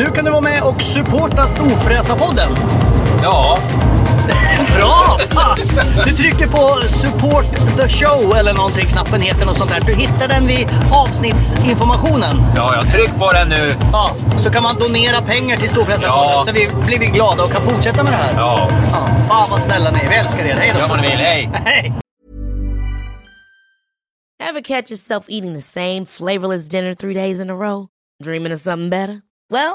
Nu kan du vara med och supporta Storfräsarpodden. Ja, Bra! Fan! Du trycker på support the show eller någonting, knappen heter något sånt där. Du hittar den vid avsnittsinformationen. ja, jag tryck på den nu. Ja, så kan man donera pengar till Storfräsarfonden Ja. så vi blir vi glada och kan fortsätta med det här. Ja, Ja, fan vad snälla ni är. Vi älskar er. Hej då! gör vad ni vill. Hej! Hej! Ever catch yourself eating the same flavorless dinner three days in a row? Dreaming of something better? Well,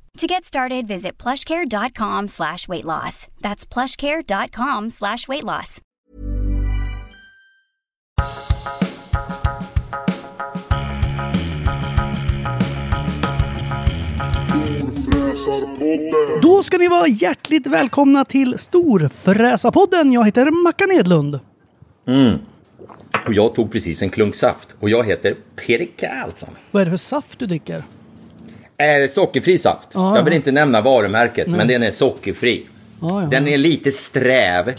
To get started, visit plushcare.com slash weight loss. That's plushcare.com slash weight loss. Då ska ni vara hjärtligt välkomna till Storfräsarpodden. Jag heter Mackan Edlund. Och jag tog precis en klunk saft. Och jag heter Peter Karlsson. Vad är det för saft du dricker? Eh, sockerfri saft. Ah. Jag vill inte nämna varumärket, men den är sockerfri. Ja, ja. Den är lite sträv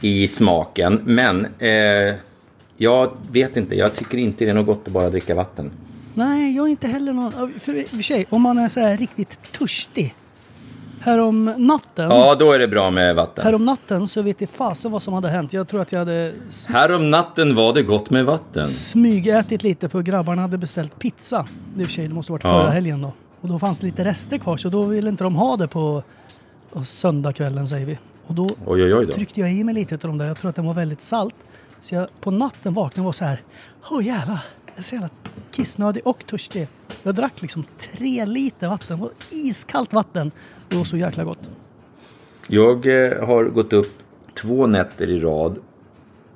i smaken, men eh, jag vet inte. Jag tycker inte det är något gott att bara dricka vatten. Nej, jag är inte heller någon... För i och för sig, om man är så här riktigt törstig. Härom natten, Ja, då är det bra med vatten. härom natten så vet jag fasen vad som hade hänt. Jag tror att jag hade sm- Här om natten var det gott med vatten. smygätit lite på grabbarna hade beställt pizza. I och för sig, det måste varit Ja. förra helgen då. Och då fanns det lite rester kvar så då ville inte de ha det på, söndagskvällen säger vi. Och då Oj, oj, oj då. tryckte jag i mig lite av de där. Jag tror att den var väldigt salt. Så jag på natten vaknade och var så här. Åh jävlar. Jag är så jävla kissnödig och törstig. Jag drack liksom tre liter vatten. Var iskallt vatten. Det var så jäkla gott. Jag eh, har gått upp två nätter i rad.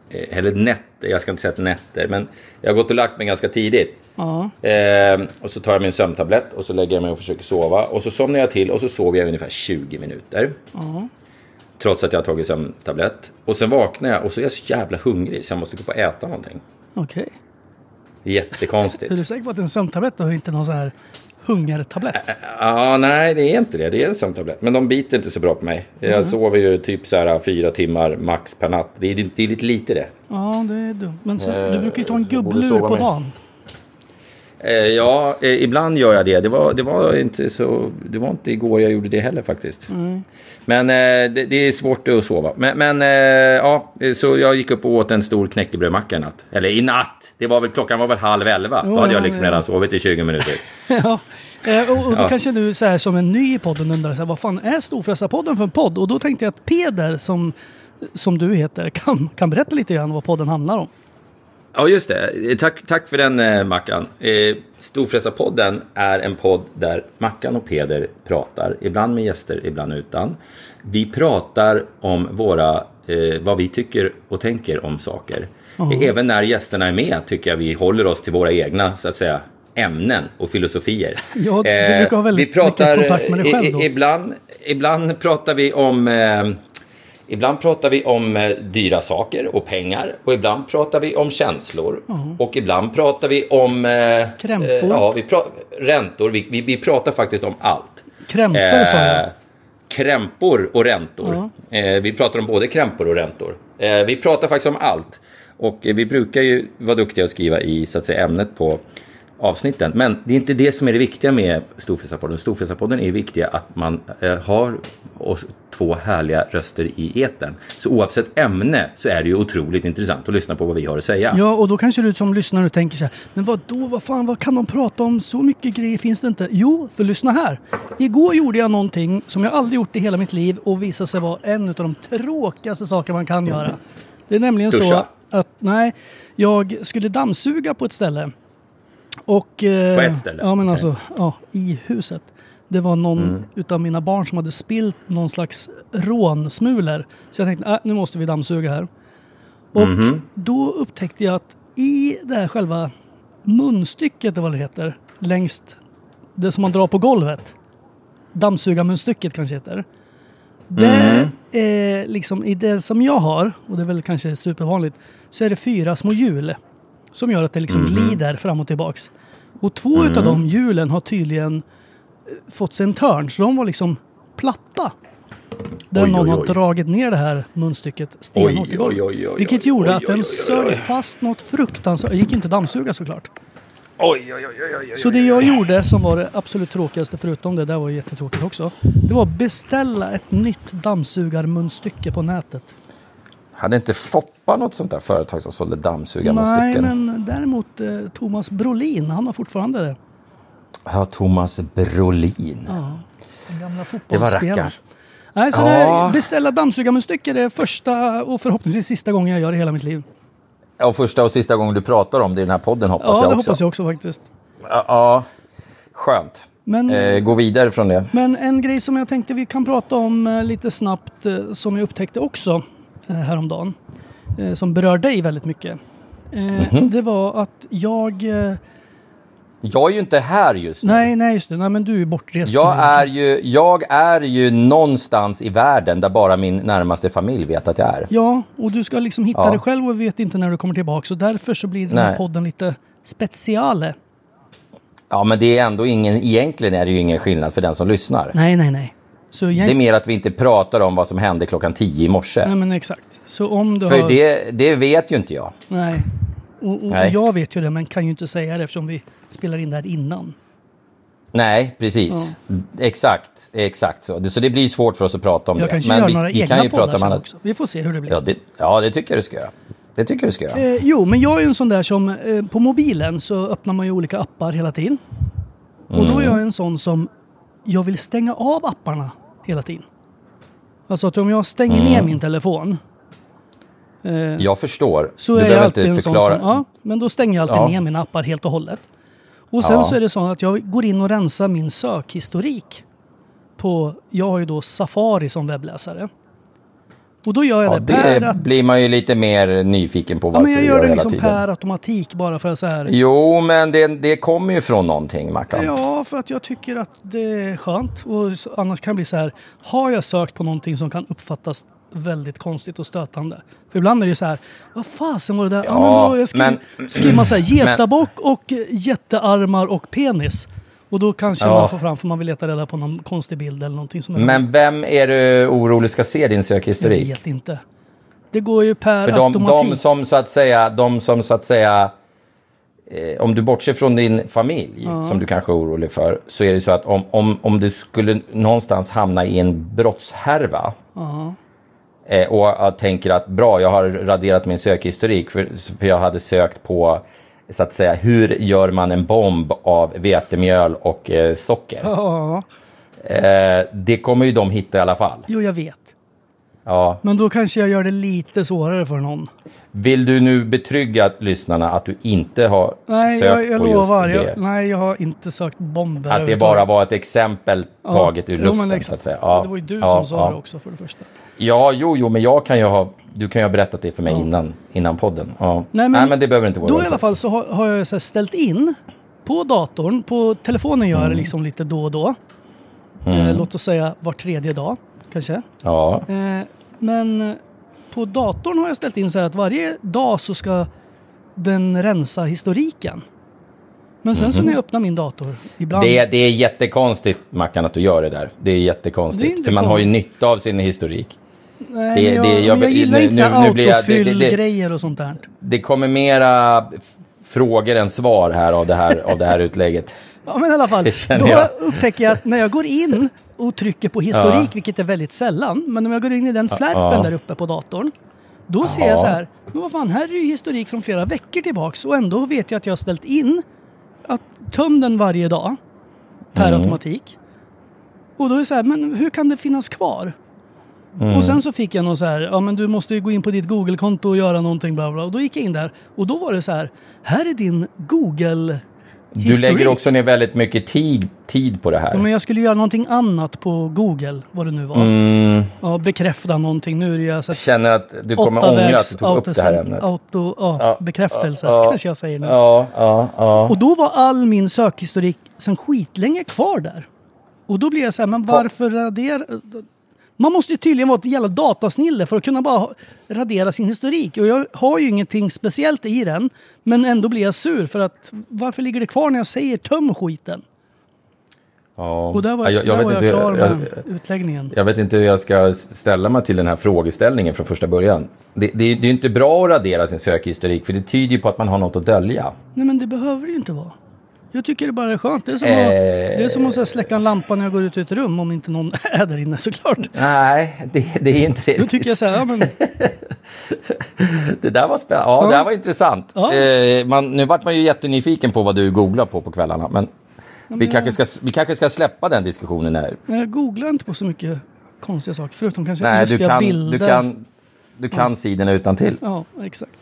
Eh, eller nätter, jag ska inte säga att nätter, men jag har gått och lagt mig ganska tidigt. Ja. Eh, och så tar jag min sömntablett och så lägger jag mig och försöker sova. Och så somnar jag till och så sover jag ungefär 20 minuter. Trots att jag har tagit sömntablett. Och sen vaknar jag och så är jag så jävla hungrig så jag måste gå på och äta någonting. Okej. Är Jättekonstigt. Är du säker på att en sömntablett och inte någon så här hungertablett? Ja, nej, det är inte det. Det är en sömntablett. Men de biter inte så bra på mig. Jag Mm. sover ju typ så här fyra timmar max per natt. Det är, det är lite lite det. Ja, det är dumt. Men så, Eh, du brukar ju ta en gubblur på dagen. Eh, ja, eh, ibland gör jag det. Det var, det var inte så... Det var inte igår jag gjorde det heller faktiskt. Men eh, det, det är svårt att sova. Men, men ja, så jag gick upp och åt en stor knäckebrödmacka i natt. Eller i natt! Det var väl, klockan var väl halv elva. Då hade jag liksom ja, ja. redan sovit i 20 minuter. ja. Och, och då Ja. kanske du så här, som en ny i podden undrar så här, vad fan är Storfräsarpodden för en podd? Och då tänkte jag att Peder, som, som du heter, kan, kan berätta lite grann vad podden handlar om. Ja, just det. Eh, Tack, tack för den, eh, Mackan. Eh, Storfräsarpodden är en podd där Mackan och Peder pratar, ibland med gäster, ibland utan. Vi pratar om våra, eh, vad vi tycker och tänker om saker. Även när gästerna är med tycker jag vi håller oss till våra egna, så att säga, ämnen och filosofier. Ja, du Eh, brukar ha väldigt vi pratar, mycket kontakt med dig själv då. Ibland, ibland pratar vi om eh, Ibland pratar vi om eh, dyra saker och pengar och ibland pratar vi om känslor och ibland pratar vi om eh, Krämpor. eh, ja, vi pra- räntor. Vi, vi, vi pratar faktiskt om allt. Krämpor sa jag. Eh, Krämpor och räntor. Eh, vi pratar om både krämpor och räntor. Eh, vi pratar faktiskt om allt. Och eh, vi brukar ju vara duktiga att skriva i så att säga, ämnet på avsnitten. Men det är inte det som är det viktiga med Storfräsarpodden. Storfräsarpodden är viktiga att man eh, har två härliga röster i eten. Så oavsett ämne så är det ju otroligt intressant att lyssna på vad vi har att säga. Ja, och då kanske du som lyssnare tänker så här, men vad då, vad fan, vad kan de prata om? Så mycket grejer finns det inte. Jo, för lyssna här. Igår gjorde jag någonting som jag aldrig gjort i hela mitt liv och visade sig vara en av de tråkigaste saker man kan göra. Det är nämligen så Duscha. att, nej, jag skulle dammsuga på ett ställe. Och, eh, På ett ställe? Ja, men alltså, ja, i huset. Det var någon Mm. utav mina barn som hade spilt någon slags rånsmulor. Så jag tänkte, äh, nu måste vi dammsuga här. Och Mhm. då upptäckte jag att i det här själva munstycket, vad det heter, längst det som man drar på golvet. Dammsugarmunstycket kanske heter. Det Mm. är liksom i det som jag har, och det är väl kanske supervanligt, så är det fyra små hjul. Som gör att det liksom Mhm. glider fram och tillbaks. Och två utav de hjulen har tydligen eh, fått sig en törn, så de var liksom platta. Där Oj, någon oj, har oj. dragit ner det här munstycket stenhårt i golvet. Vilket gjorde att den sög fast något fruktansvärt. Det gick ju inte att dammsuga såklart. Oj, oj, oj, oj, oj, Så det jag gjorde som var det absolut tråkigaste, förutom det där var jättetråkigt också. Det var att beställa ett nytt dammsugarmunstycke på nätet. Hade inte Foppa något sånt där företag som sålde Nej, dammsugarmunstycken? men däremot eh, Thomas Brolin, han har fortfarande det. Ja, Thomas Brolin. Den gamla det var rackars. Nej, så Ja. det, beställa dammsugarmunstycke det är första och förhoppningsvis sista gången jag gör det i hela mitt liv. Och första och sista gången du pratar om det i den här podden hoppas Ja, jag det också. hoppas jag också faktiskt. Ja, ja, skönt. Men, Eh, gå vidare från det. men en grej som jag tänkte vi kan prata om eh, lite snabbt, eh, som jag upptäckte också häromdagen, eh, som berör dig väldigt mycket. Eh, Mhm. Det var att jag... Eh, Jag är ju inte här just nu. nej, nej just det. Nej, men du är bortrest. Jag är, ju, jag är ju någonstans i världen där bara min närmaste familj vet att jag är. Ja, och du ska liksom hitta Ja. dig själv och vet inte när du kommer tillbaka. Så därför så blir den här Nej. podden lite speciale. Ja, men det är ändå ingen, egentligen är det ju ingen skillnad för den som lyssnar. Nej, nej, nej. Jag, Det är mer att vi inte pratar om vad som hände klockan tio i morse. Nej, men exakt. Så om du För har... det, det vet ju inte jag. Nej. Och, och Nej. jag vet ju det, men kan ju inte säga det eftersom vi spelar in det här innan. Nej, precis. Exakt, exakt så. Så det blir svårt för oss att prata om Jag det. kanske Men gör vi, några vi egna kan ju poddar prata om sen annat. också. Vi får se hur det blir. Ja det, ja, det tycker jag du ska göra. Det tycker jag du ska göra. Eh, jo, men jag är ju en sån där som eh, på mobilen så öppnar man ju olika appar hela tiden. Och då är jag en sån som jag vill stänga av apparna hela tiden. Alltså att om jag stänger ner min telefon eh, Jag förstår. så du är jag alltid en sån som, ja, men då stänger jag alltid Ja. ner mina appar helt och hållet. Och sen Ja. så är det så att jag går in och rensar min sökhistorik. På, jag har ju då Safari som webbläsare. Och då gör jag Ja, det per det att, blir man ju lite mer nyfiken på ja, varför men jag gör det hela liksom tiden. per automatik bara för att så här. Jo, men det, det kommer ju från någonting, Mackan. Ja, för att jag tycker att det är skönt. Och annars kan det bli så här. Har jag sökt på någonting som kan uppfattas väldigt konstigt och stötande. För ibland är det så här. Vad fasen var det där? Ja, men Ja, då, jag skriver, men- skriver man så här. Getabock och jättearmar och penis. Och då kanske Ja. man får fram för man vill leta reda på någon konstig bild eller någonting som är Men vem är du orolig ska se din Jag sökhistorik? vet inte. Det går ju per För de, automatik. de som så att säga, de som så att säga, eh, om du bortser från din familj, som du kanske är orolig för, så är det så att om, om, om du skulle någonstans hamna i en brottshärva eh, och jag tänker att bra, jag har raderat min sökhistorik för, för jag hade sökt på så att säga, hur gör man en bomb av vetemjöl och eh, socker? Ja, Eh, det kommer ju de hitta i alla fall. jo jag vet. Ja. Men då kanske jag gör det lite svårare för någon. Vill du nu betrygga lyssnarna att du inte har Nej, sökt jag, jag på just lovar. det? Jag, nej, jag har inte sökt bomber. Att det bara var ett exempel Ja. taget ur Jo, luften, men så att säga. Ja, det var ju du ja, som sa det också för det första. Ja, jo, jo, men jag kan ju ha... Du kan ju ha berättat det för mig innan, innan podden. Ja. Nej, Nej, men men, det behöver inte vara Då i alla fall så har, har jag så ställt in på datorn, på telefonen gör jag Mm. det liksom lite då och då. Eh, låt oss säga var tredje dag kanske. Ja, Eh, men eh, på datorn har jag ställt in så här att varje dag så ska den rensa historiken. Men sen så när jag öppnar min dator ibland. Mhm. det, det är jättekonstigt, Mackan, att du gör det där. Det är Det är jättekonstigt. inte för man har ju nytta av sin historik. nej, det- men jag, det- jag- men jag gillar nu- inte så här nu blir jag- det- det- det- autofyll-grejer och sånt där. Det kommer mera f- frågor än svar här av det här, av det här utlägget. Ja, men i alla fall. Det känner Då jag. upptäcker jag att när jag går in och trycker på historik, vilket är väldigt sällan, men om jag går in i den flärpen där uppe på datorn, då ser jag så här, men vad fan, här är ju historik från flera veckor tillbaks och ändå vet jag att jag har ställt in att töm den varje dag per Mm. automatik. Och då är det så här, men hur kan det finnas kvar? Mm. Och sen så fick jag någon så här, ja men du måste ju gå in på ditt Google-konto och göra någonting bla bla. Och då gick jag in där och då var det så här, här är din Google Du historik. lägger också ner väldigt mycket tid, tid på det här. Ja, men jag skulle göra någonting annat på Google, vad det nu var. Mm, Ja, bekräfta någonting. Nu är det ju alltså känner att du kommer ångra att du tog upp det här ämnet. auto, ja, Ja, bekräftelse ja, kanske jag säger nu. Ja, ja, ja. Och då var all min sökhistorik sen skitlänge kvar där. Och då blir jag så här, men varför radera? Man måste ju tydligen vara ett jävla datasnille för att kunna bara radera sin historik. Och jag har ju ingenting speciellt i den. Men ändå blir jag sur för att varför ligger det kvar när jag säger töm skiten? ja. Och där var, Ja, jag, jag, där vet var jag inte, klar jag, med utläggningen. jag vet inte hur jag ska ställa mig till den här frågeställningen från första början. Det, det, det är ju inte bra att radera sin sökhistorik för det tyder ju på att man har något att dölja. Nej men det behöver det ju inte vara. Jag tycker det bara är skönt. Det är som Eh. att, det är som att här, släcka en lampa när jag går ut ur ett rum om inte någon är där inne såklart. Nej, det, det är inte det. Då tycker jag så här, ja men Det där var spännande. Ja, Ja. det här var intressant. Ja. Eh, man, nu vart man ju jättenyfiken på vad du googlar på på kvällarna. Men vi, kanske ska, vi kanske ska släppa den diskussionen här. jag googlar inte på så mycket konstiga saker förutom kanske Nej, du kan, bilder. du kan, du kan sidorna utan till. Ja, exakt.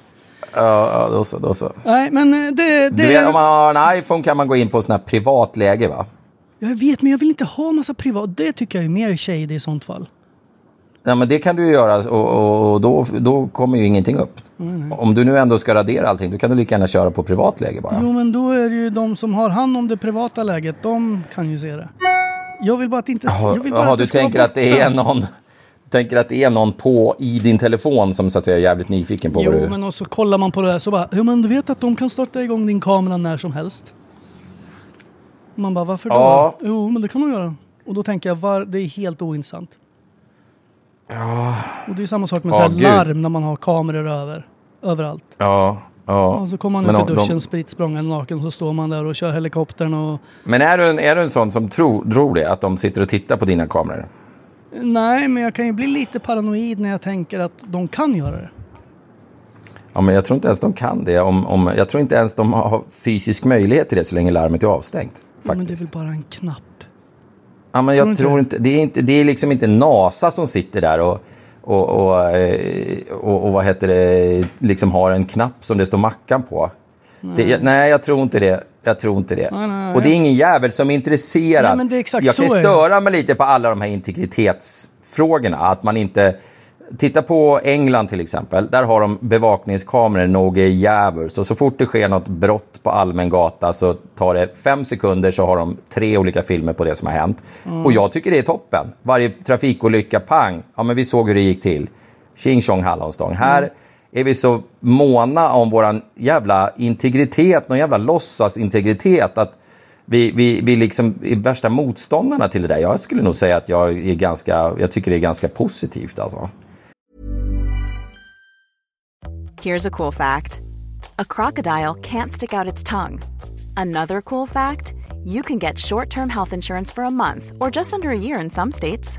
Ja, då så. Då så. Nej men eh, det... det vet, om man har en iPhone kan man gå in på sån här privat läge va? Jag vet men jag vill inte ha massa privat. Det tycker jag är mer shady i sånt fall. Ja, men det kan du ju göra och, och, då, då kommer ju ingenting upp. Om du nu ändå ska radera allting, då kan du lika gärna köra på privat läge bara. Jo men då är det ju de som har hand om det privata läget, de kan ju se det. Jag vill bara att inte... Jaha, jag vill bara jaha, att det du tänker att det är någon... Tänker att det är någon på i din telefon som så att säga är jävligt nyfiken på vad Jo, du... men och så kollar man på det där så bara, ja men du vet att de kan starta igång din kamera när som helst. Man bara, varför då? Ja. Jo, men det kan de göra. Och då tänker jag, var, det är helt ointressant. Ja. Och det är samma sak med Ja, så larm när man har kameror över, överallt. Ja, ja. Och så kommer man ut de- duschen de- spritt språngande naken och så står man där och kör helikoptern och... Men är du, en, är du en sån som tror, tror det? Att de sitter och tittar på dina kameror? Nej, men jag kan ju bli lite paranoid när jag tänker att de kan göra det. Ja, men jag tror inte ens de kan det. Om, om, jag tror inte ens de har fysisk möjlighet till det så länge larmet är avstängt. Ja, men det är Faktiskt. väl bara en knapp. Ja, men jag tror inte, det är inte, det är liksom inte NASA som sitter där och, och, och, eh, och, och vad heter det, liksom har en knapp som det står Mackan på. Det, jag, nej, jag tror inte det. Jag tror inte det. Nej, nej, och det är ingen jävel som är intresserad. Nej, är jag kan är störa mig lite på alla de här integritetsfrågorna. Att man inte... Titta på England till exempel. Där har de bevakningskameror något djävulskt. Och så fort det sker något brott på allmän gata så tar det fem sekunder så har de tre olika filmer på det som har hänt. Och jag tycker det är toppen. Varje trafikolycka, pang. Ja, men vi såg hur det gick till. Tjing tjong hallonstång. Här är vi så måna om våran jävla integritet, någon jävla låtsasintegritet. Att vi, vi, vi liksom är värsta motståndarna till det där. Jag skulle nog säga att jag är ganska, jag tycker det är ganska positivt alltså. Here's a cool fact a crocodile can't stick out its tongue. Another cool fact you can get short term health insurance for a month or just under a year in some states.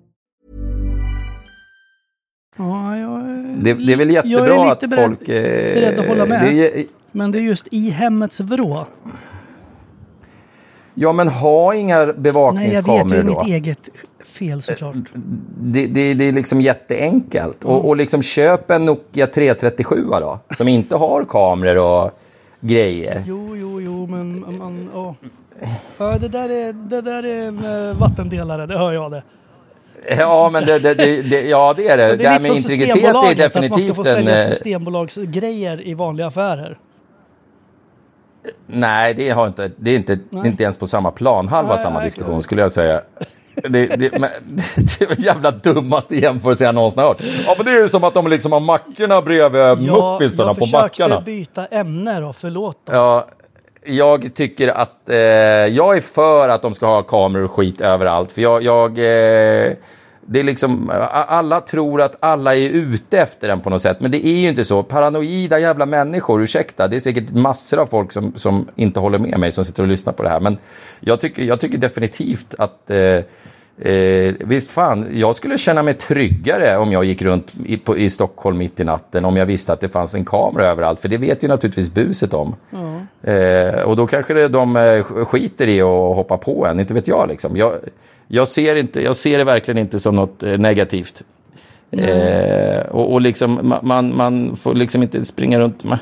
Det, det är väl jag är jättebra lite att beredd, folk... eh, beredd att hålla med. det är- Men det är just i hemmets vrå. ja, men ha inga Nej, jag vet bevakningskameror då. mitt eget fel såklart. Det, det, det är liksom jätteenkelt. Och, och liksom köp en Nokia 337 då, som inte har kameror och grejer. Jo, jo, jo, men man, ja. Ja, det där är, det där är en eh, vattendelare, det hör jag det. Ja, men det, det, det, det, ja, det är det. Men Det, här lite med som integritet är Systembolaget, att man ska definitivt få en... sälja eh, Systembolagsgrejer i vanliga affärer. Nej, det, har inte, det är inte, inte ens på samma plan. Halva Nej, samma diskussion skulle jag säga. Det, det, men, det är den jävla dummaste jämförelse jag någonsin har hört. Ja, men det är ju som att de liksom har mackorna bredvid muffinsarna jag på försökte mackarna. byta ämne då, förlåt. Då. Ja, jag tycker att eh, jag är för att de ska ha kameror och skit överallt. För jag, jag eh, det är liksom, alla tror att alla är ute efter den på något sätt, men det är ju inte så. Paranoida jävla människor, ursäkta, det är säkert massor av folk som, som inte håller med mig som sitter och lyssnar på det här. Men jag tycker, jag tycker definitivt att eh, Eh, visst fan, jag skulle känna mig tryggare om jag gick runt i, på, i Stockholm mitt i natten om jag visste att det fanns en kamera överallt, för det vet ju naturligtvis buset om. Eh, och då kanske det, de eh, skiter i att hoppa på en, inte vet jag liksom. Jag, jag, ser, inte, jag ser det verkligen inte som något eh, negativt. Eh, och, och liksom, ma- man, man får liksom inte springa runt... Man,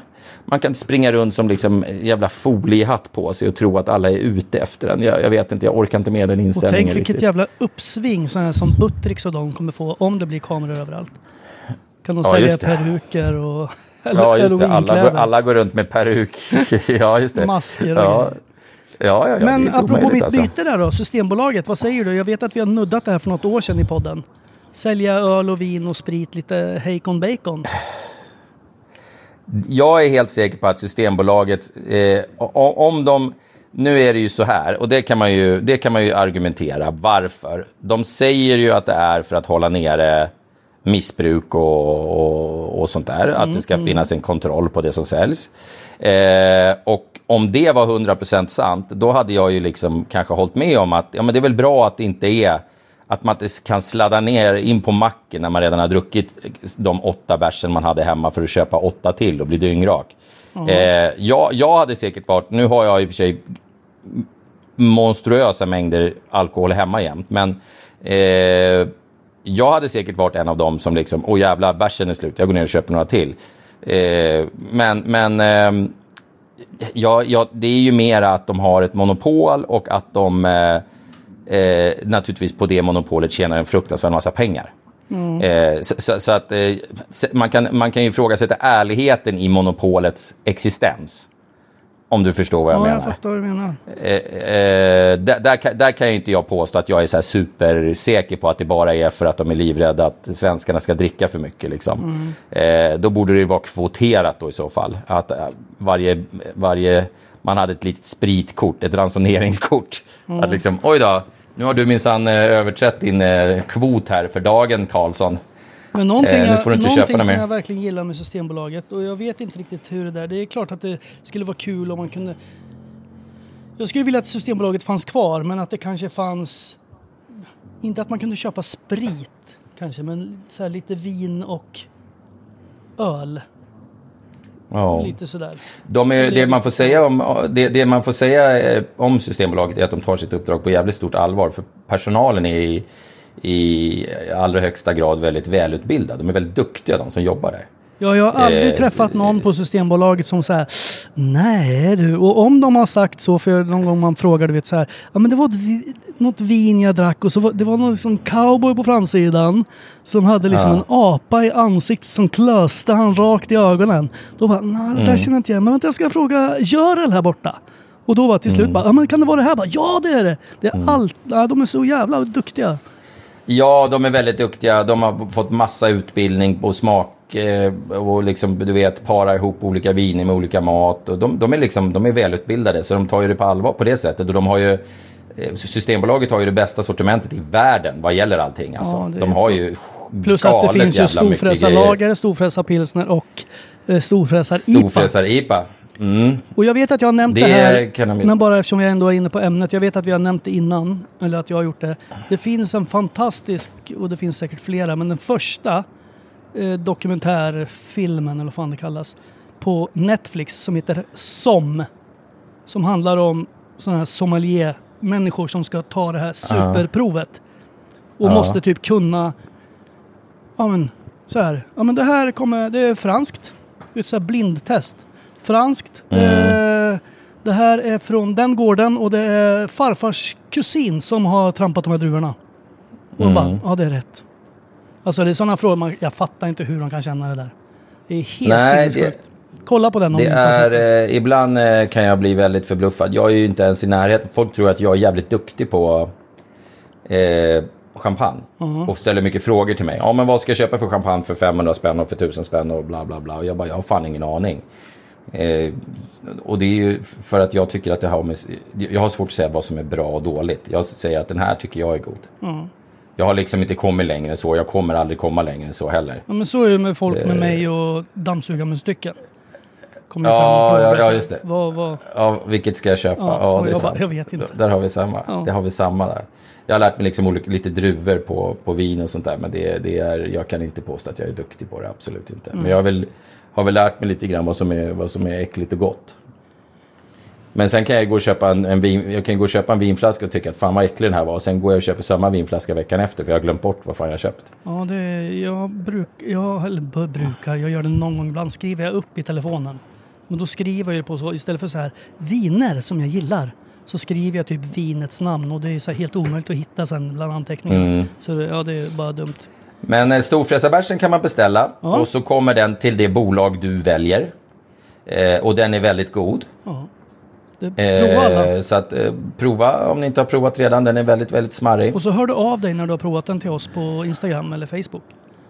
man kan inte springa runt som liksom jävla foliehatt på sig och tro att alla är ute efter en. Jag, jag vet inte, jag orkar inte med den Och inställningen tänk vilket riktigt. jävla uppsving sådana som Buttricks och de kommer få om det blir kameror överallt. Kan de Ja, sälja peruker och eller Ja, just det. Alla, alla går runt med peruk. ja, just det. Masker och ja. Ja, ja, ja, Men apropå mitt alltså. byte där då, Systembolaget, vad säger du? Jag vet att vi har nuddat det här för något år sedan i podden. Sälja öl och vin och sprit, lite hejkon bacon. Jag är helt säker på att Systembolaget, eh, om de... Nu är det ju så här, och det kan, man ju, det kan man ju argumentera. Varför? De säger ju att det är för att hålla nere missbruk och, och, och sånt där. Att det ska finnas en kontroll på det som säljs. Eh, och om det var 100% sant, då hade jag ju liksom kanske hållit med om att ja, men det är väl bra att det inte är att man inte kan sladda ner in på macken när man redan har druckit de åtta bärsen man hade hemma för att köpa åtta till och bli dyngrak. Eh, jag, jag hade säkert varit, nu har jag i och för sig monstruösa mängder alkohol hemma jämt, men eh, jag hade säkert varit en av dem som liksom, åh jävlar, bärsen är slut, jag går ner och köper några till. Eh, men men ehm, ja, ja, det är ju mer att de har ett monopol och att de eh, naturligtvis på det monopolet tjänar en fruktansvärd massa pengar. Eh, så, så, så att eh, man, kan, man kan ju ifrågasätta ärligheten i monopolets existens. Om du förstår vad jag Ja, jag menar. fattar vad du menar. Eh, eh, där, där, kan- där inte jag påstå att jag är så supersäker på att det bara är för att de är livrädda att svenskarna ska dricka för mycket. Liksom. Eh, då borde det vara kvoterat då i så fall. Att varje, varje, man hade ett litet spritkort, ett ransoneringskort. Att liksom, oj då, nu har du minsann eh, överträtt din eh, kvot här för dagen Karlsson. Men någonting, Eh, nu får du inte köpa som mer. jag verkligen gillar med Systembolaget och jag vet inte riktigt hur det där, det är klart att det skulle vara kul om man kunde Jag skulle vilja att Systembolaget fanns kvar men att det kanske fanns Inte att man kunde köpa sprit kanske men så här lite vin och öl. Ja. Lite sådär. De är, det, man får säga om, det, det man får säga eh, om Systembolaget är att de tar sitt uppdrag på jävligt stort allvar. För personalen är i, i allra högsta grad väldigt välutbildad. De är väldigt duktiga de som jobbar där. Ja, jag har aldrig Eh, träffat någon på Systembolaget som säger Nej du, och om de har sagt så, för någon gång man frågar du vet så här, ja men det var ett, något vin jag drack och så var, det var någon liksom cowboy på framsidan som hade liksom Ja. en apa i ansiktet som klöste han rakt i ögonen. Då bara, nej det där Mm. känner jag inte igen, men vänta jag ska fråga Görel här borta. Och då var till slut bara, ja men kan det vara det här? Bara, ja det är det! Det är Mm. allt, ja, de är så jävla duktiga. Ja, de är väldigt duktiga. De har fått massa utbildning på smak och liksom, du vet, para ihop olika viner med olika mat. Och de, de, är liksom, de är välutbildade, så de tar ju det på allvar på det sättet. Och de har ju eh, Systembolaget har ju det bästa sortimentet i världen vad gäller allting. Alltså. Ja, de har ju Plus att det finns ju storfräsarlager, storfräsarpilsner och eh, storfräsar-IPA. Storfräsar-IPA. Mm. Och jag vet att jag har nämnt det, Det här, de- men bara eftersom jag ändå är inne på ämnet. Jag vet att vi har nämnt det innan, eller att jag har gjort det. Det finns en fantastisk, och det finns säkert flera, men den första eh, dokumentärfilmen, eller vad fan det kallas, på Netflix som heter SOM. Som handlar om sådana här sommelier-människor som ska ta det här superprovet. Och Ja. måste typ kunna, ja men så här, ja men det här kommer, det är franskt. Det är ett så här blindtest. Franskt. Eh, det här är från den gården och det är farfars kusin som har trampat de här druvorna. Och bara, ja det är rätt. Alltså det är sådana frågor, man, jag fattar inte hur de kan känna det där. Det är helt Nej, sinnessjukt. Kolla på den om Det är, eh, ibland eh, kan jag bli väldigt förbluffad. Jag är ju inte ens i närheten. Folk tror att jag är jävligt duktig på eh, champagne. Och ställer mycket frågor till mig. Ja, men vad ska jag köpa för champagne för 500 spänn och för 1000 spänn och bla bla bla. Och jag bara, jag har fan ingen aning. Eh, och det är ju för att jag tycker att det har med, Jag har svårt att säga vad som är bra och dåligt. Jag säger att den här tycker jag är god. Jag har liksom inte kommit längre än så. Jag kommer aldrig komma längre än så heller. Ja men så är det med folk med mig och dammsugarmunstycken. Kommer Ja, fram ja, ja, just det. Vad, vad, Ja, vilket ska jag köpa? Ja, Ja, det är jag bara, sant. jag vet inte. Där har vi samma. Ja. Det har vi samma där. Jag har lärt mig liksom olika, lite druvor på, på vin och sånt där. Men det, det är, jag kan inte påstå att jag är duktig på det, absolut inte. Mm. Men jag väl, har väl lärt mig lite grann vad som är, vad som är äckligt och gott. Men sen kan jag gå och köpa en, en, vin, jag kan gå och köpa en vinflaska och tycka att fan vad äcklig den här var. Och sen går jag och köper samma vinflaska veckan efter för jag har glömt bort vad fan jag köpt. Ja, det, jag, bruk, jag eller brukar, jag gör det någon gång ibland, skriver jag upp i telefonen. Men då skriver jag på så, istället för så här viner som jag gillar, så skriver jag typ vinets namn och det är så helt omöjligt att hitta sen bland anteckningarna. Mm. Så ja, det är bara dumt. Men eh, storfräsarbärsen kan man beställa Ja. och så kommer den till det bolag du väljer. Eh, och den är väldigt god. Det, prova alla. Eh, så att eh, prova om ni inte har provat redan. Den är väldigt, väldigt smarrig. Och så hör du av dig när du har provat den till oss på Instagram eller Facebook.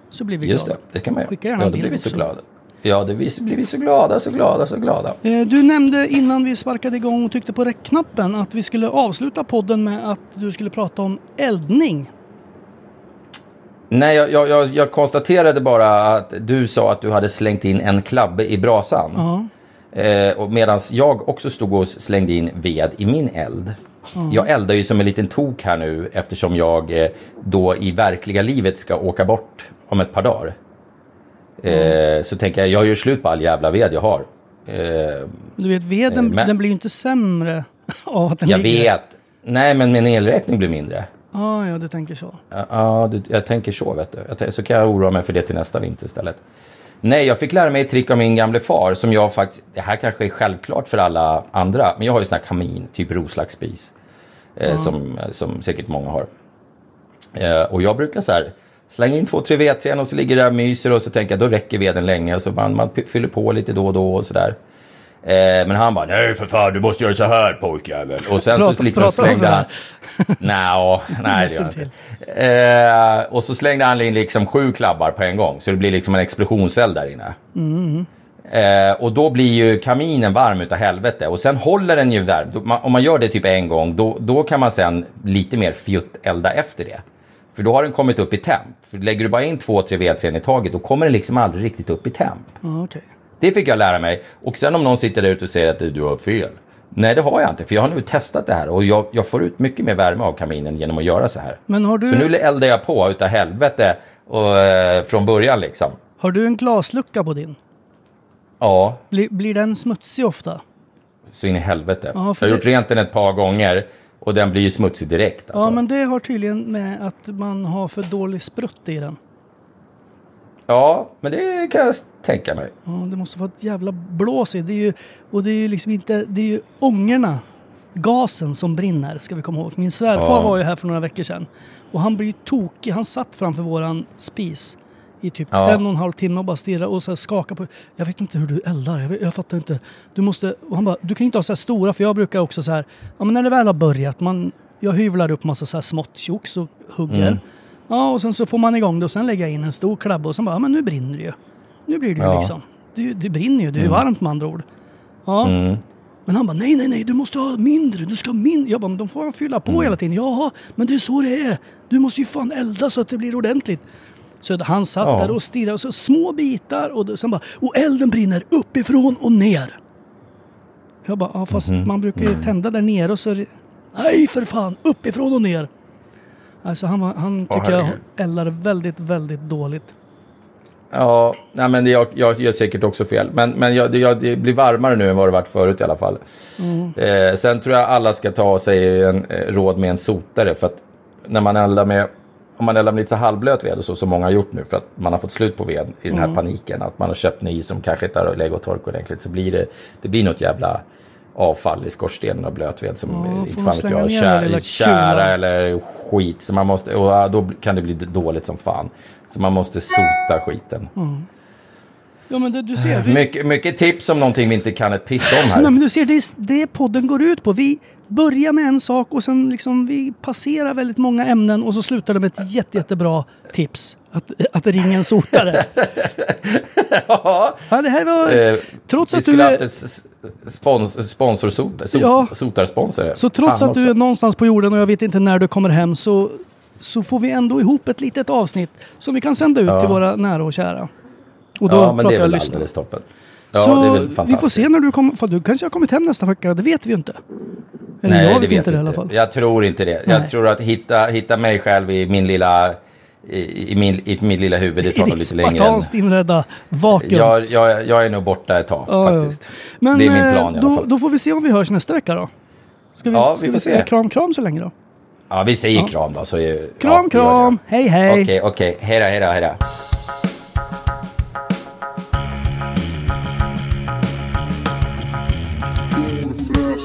Så blir vi Just det, glada. det kan man göra. Skicka gärna ja, då blir vi så glada. Ja, det blir, vi så glada, så glada, så glada. Eh, Du nämnde innan vi sparkade igång och tryckte på räckknappen att vi skulle avsluta podden med att du skulle prata om eldning. Nej, jag, jag, jag, konstaterade bara att du sa att du hade slängt in en klabbe i brasan. Ja. Eh, medan jag också stod och slängde in ved i min eld. Jag eldar ju som en liten tok här nu eftersom jag eh, då i verkliga livet ska åka bort om ett par dagar. Eh, Så tänker jag, jag gör slut på all jävla ved jag har. Eh, Du vet, veden Eh, men- den blir ju inte sämre av att den jag ligger. vet. Nej, men min elräkning blir mindre. Ah, ja, du tänker så. Ja, du, jag tänker så, vet du. Så kan jag oroa mig för det till nästa vinter istället. Nej, jag fick lära mig ett trick av min gamle far som jag faktiskt... Det här kanske är självklart för alla andra, men jag har ju sån här kamin, typ Roslagsspis. Eh, som, som säkert många har. Eh, och jag brukar så här slänga in två, tre vedträn och så ligger det där och myser och så tänker jag då räcker veden länge. Och så man, man fyller på lite då och då och sådär. Eh, men han bara, nej för fan du måste göra så här pojkjävel. Och sen Prata- så liksom så slängde här? han... Nja, nej det gör jag inte. Eh, och så slängde han in liksom sju klabbar på en gång. Så det blir liksom en explosionseld där inne. Eh, och då blir ju kaminen varm utav helvete. Och sen håller den ju värm. Om man gör det typ en gång, då, då kan man sen lite mer fjuttelda efter det. För då har den kommit upp i temp. För lägger du bara in två, tre vedträn i taget, då kommer den liksom aldrig riktigt upp i temp. Ja, okej. Det fick jag lära mig. Och sen om någon sitter där ute och säger att du har fel. Nej, det har jag inte. För jag har nu testat det här och jag, jag får ut mycket mer värme av kaminen genom att göra så här. Men har du, Så nu eldar jag på utav helvete och, eh, från början liksom. har du en glaslucka på din? Ja, Blir, blir den smutsig ofta? så in i helvete. Ja, jag har det- gjort rent den ett par gånger och den blir ju smutsig direkt. Alltså. Ja, men det har tydligen med att man har för dålig sprutt i den. Ja, men det kan jag tänka mig. Ja, det måste vara ett jävla blås i. Det är ju, och det är ju liksom inte, det är ju ångorna, gasen som brinner ska vi komma ihåg. Min svärfar Ja. var ju här för några veckor sedan. Och han blev ju tokig. Han satt framför våran spis i typ Ja. en och en halv timme och bara stirrade och så här skakade på. Jag vet inte hur du eldar. Jag, vet, jag fattar inte. Du måste... Och han bara, du kan inte ha så här stora för jag brukar också så här. Ja men när det väl har börjat. Man, jag hyvlar upp massa så här smått tjocks och hugger. Mm. Ja och sen så får man igång det och sen lägger jag in en stor klabba och sen bara, ja men nu brinner det ju. Nu blir det ju Ja. liksom. Det, det brinner ju, det är ju varmt med andra ord. Ja. Mm. Men han bara, nej, nej, nej, du måste ha mindre, du ska ha mindre. Jag bara, men de får fylla på hela tiden. Jaha, men det är så det är. Du måste ju fan elda så att det blir ordentligt. Så han satt Ja. där och stirrade och så små bitar och då- sen bara, och elden brinner uppifrån och ner. Jag bara, ja fast Mhm. man brukar ju tända där nere och så... Nej för fan, uppifrån och ner. Alltså han, han tycker jag eldar väldigt, väldigt dåligt. Ja, nej, men det, jag, jag gör säkert också fel. Men, men jag, det, jag, det blir varmare nu än vad det varit förut i alla fall. Eh, sen tror jag alla ska ta sig en, eh, råd med en sotare. För att när man eldar med, om man eldar med lite så halvblöt ved och så, som många har gjort nu för att man har fått slut på ved i den här paniken. Att man har köpt ny som kanske inte har lägg och tork ordentligt. Så blir det, det blir något jävla avfall i skorstenen av blötved som Ja, inte fan vet jag, kära kulan. eller skit. Så man måste, och då kan det bli dåligt som fan. Så man måste sota skiten. Ja men det, du ser. Vi, Mycket, mycket tips om någonting vi inte kan ett piss om här. Nej men du ser, det är det podden går ut på. Vi börjar med en sak och sen liksom vi passerar väldigt många ämnen och så slutar det med ett jätte, jättebra tips. Att, att ringa en sotare. ja, Ja, det här var... eh, trots vi att du skulle är- haft en s- spons, sponsorsot, sot, Ja. sotarsponsor. Så trots Fan att du också. är någonstans på jorden och jag vet inte när du kommer hem så, så får vi ändå ihop ett litet avsnitt som vi kan sända ut Ja. till våra nära och kära. Och då Ja, men det är väl alldeles toppen. Ja, så det är väl vi får fantastiskt. se när du kommer, för du kanske har kommit hem nästa vecka, det vet vi ju inte. Eller Nej, jag det vet vet inte det i alla fall. Jag tror inte det. Nej. Jag tror att hitta, hitta mig själv i min lilla, i, i, min, i mitt lilla huvud, det I tar nog ditt lite längre än... spartanskt inredda vakuum. Jag, jag, jag är nog borta ett tag Ja, faktiskt. Men det är min eh, plan i alla då, fall. då får vi se om vi hörs nästa vecka då. Ska vi, Ja, vi ska vi se. säga kram kram så länge då? Ja, vi säger Ja. kram då. Så Kram ja, vi kram, hej hej! Okej, okej. Hej då, hej då, hej då.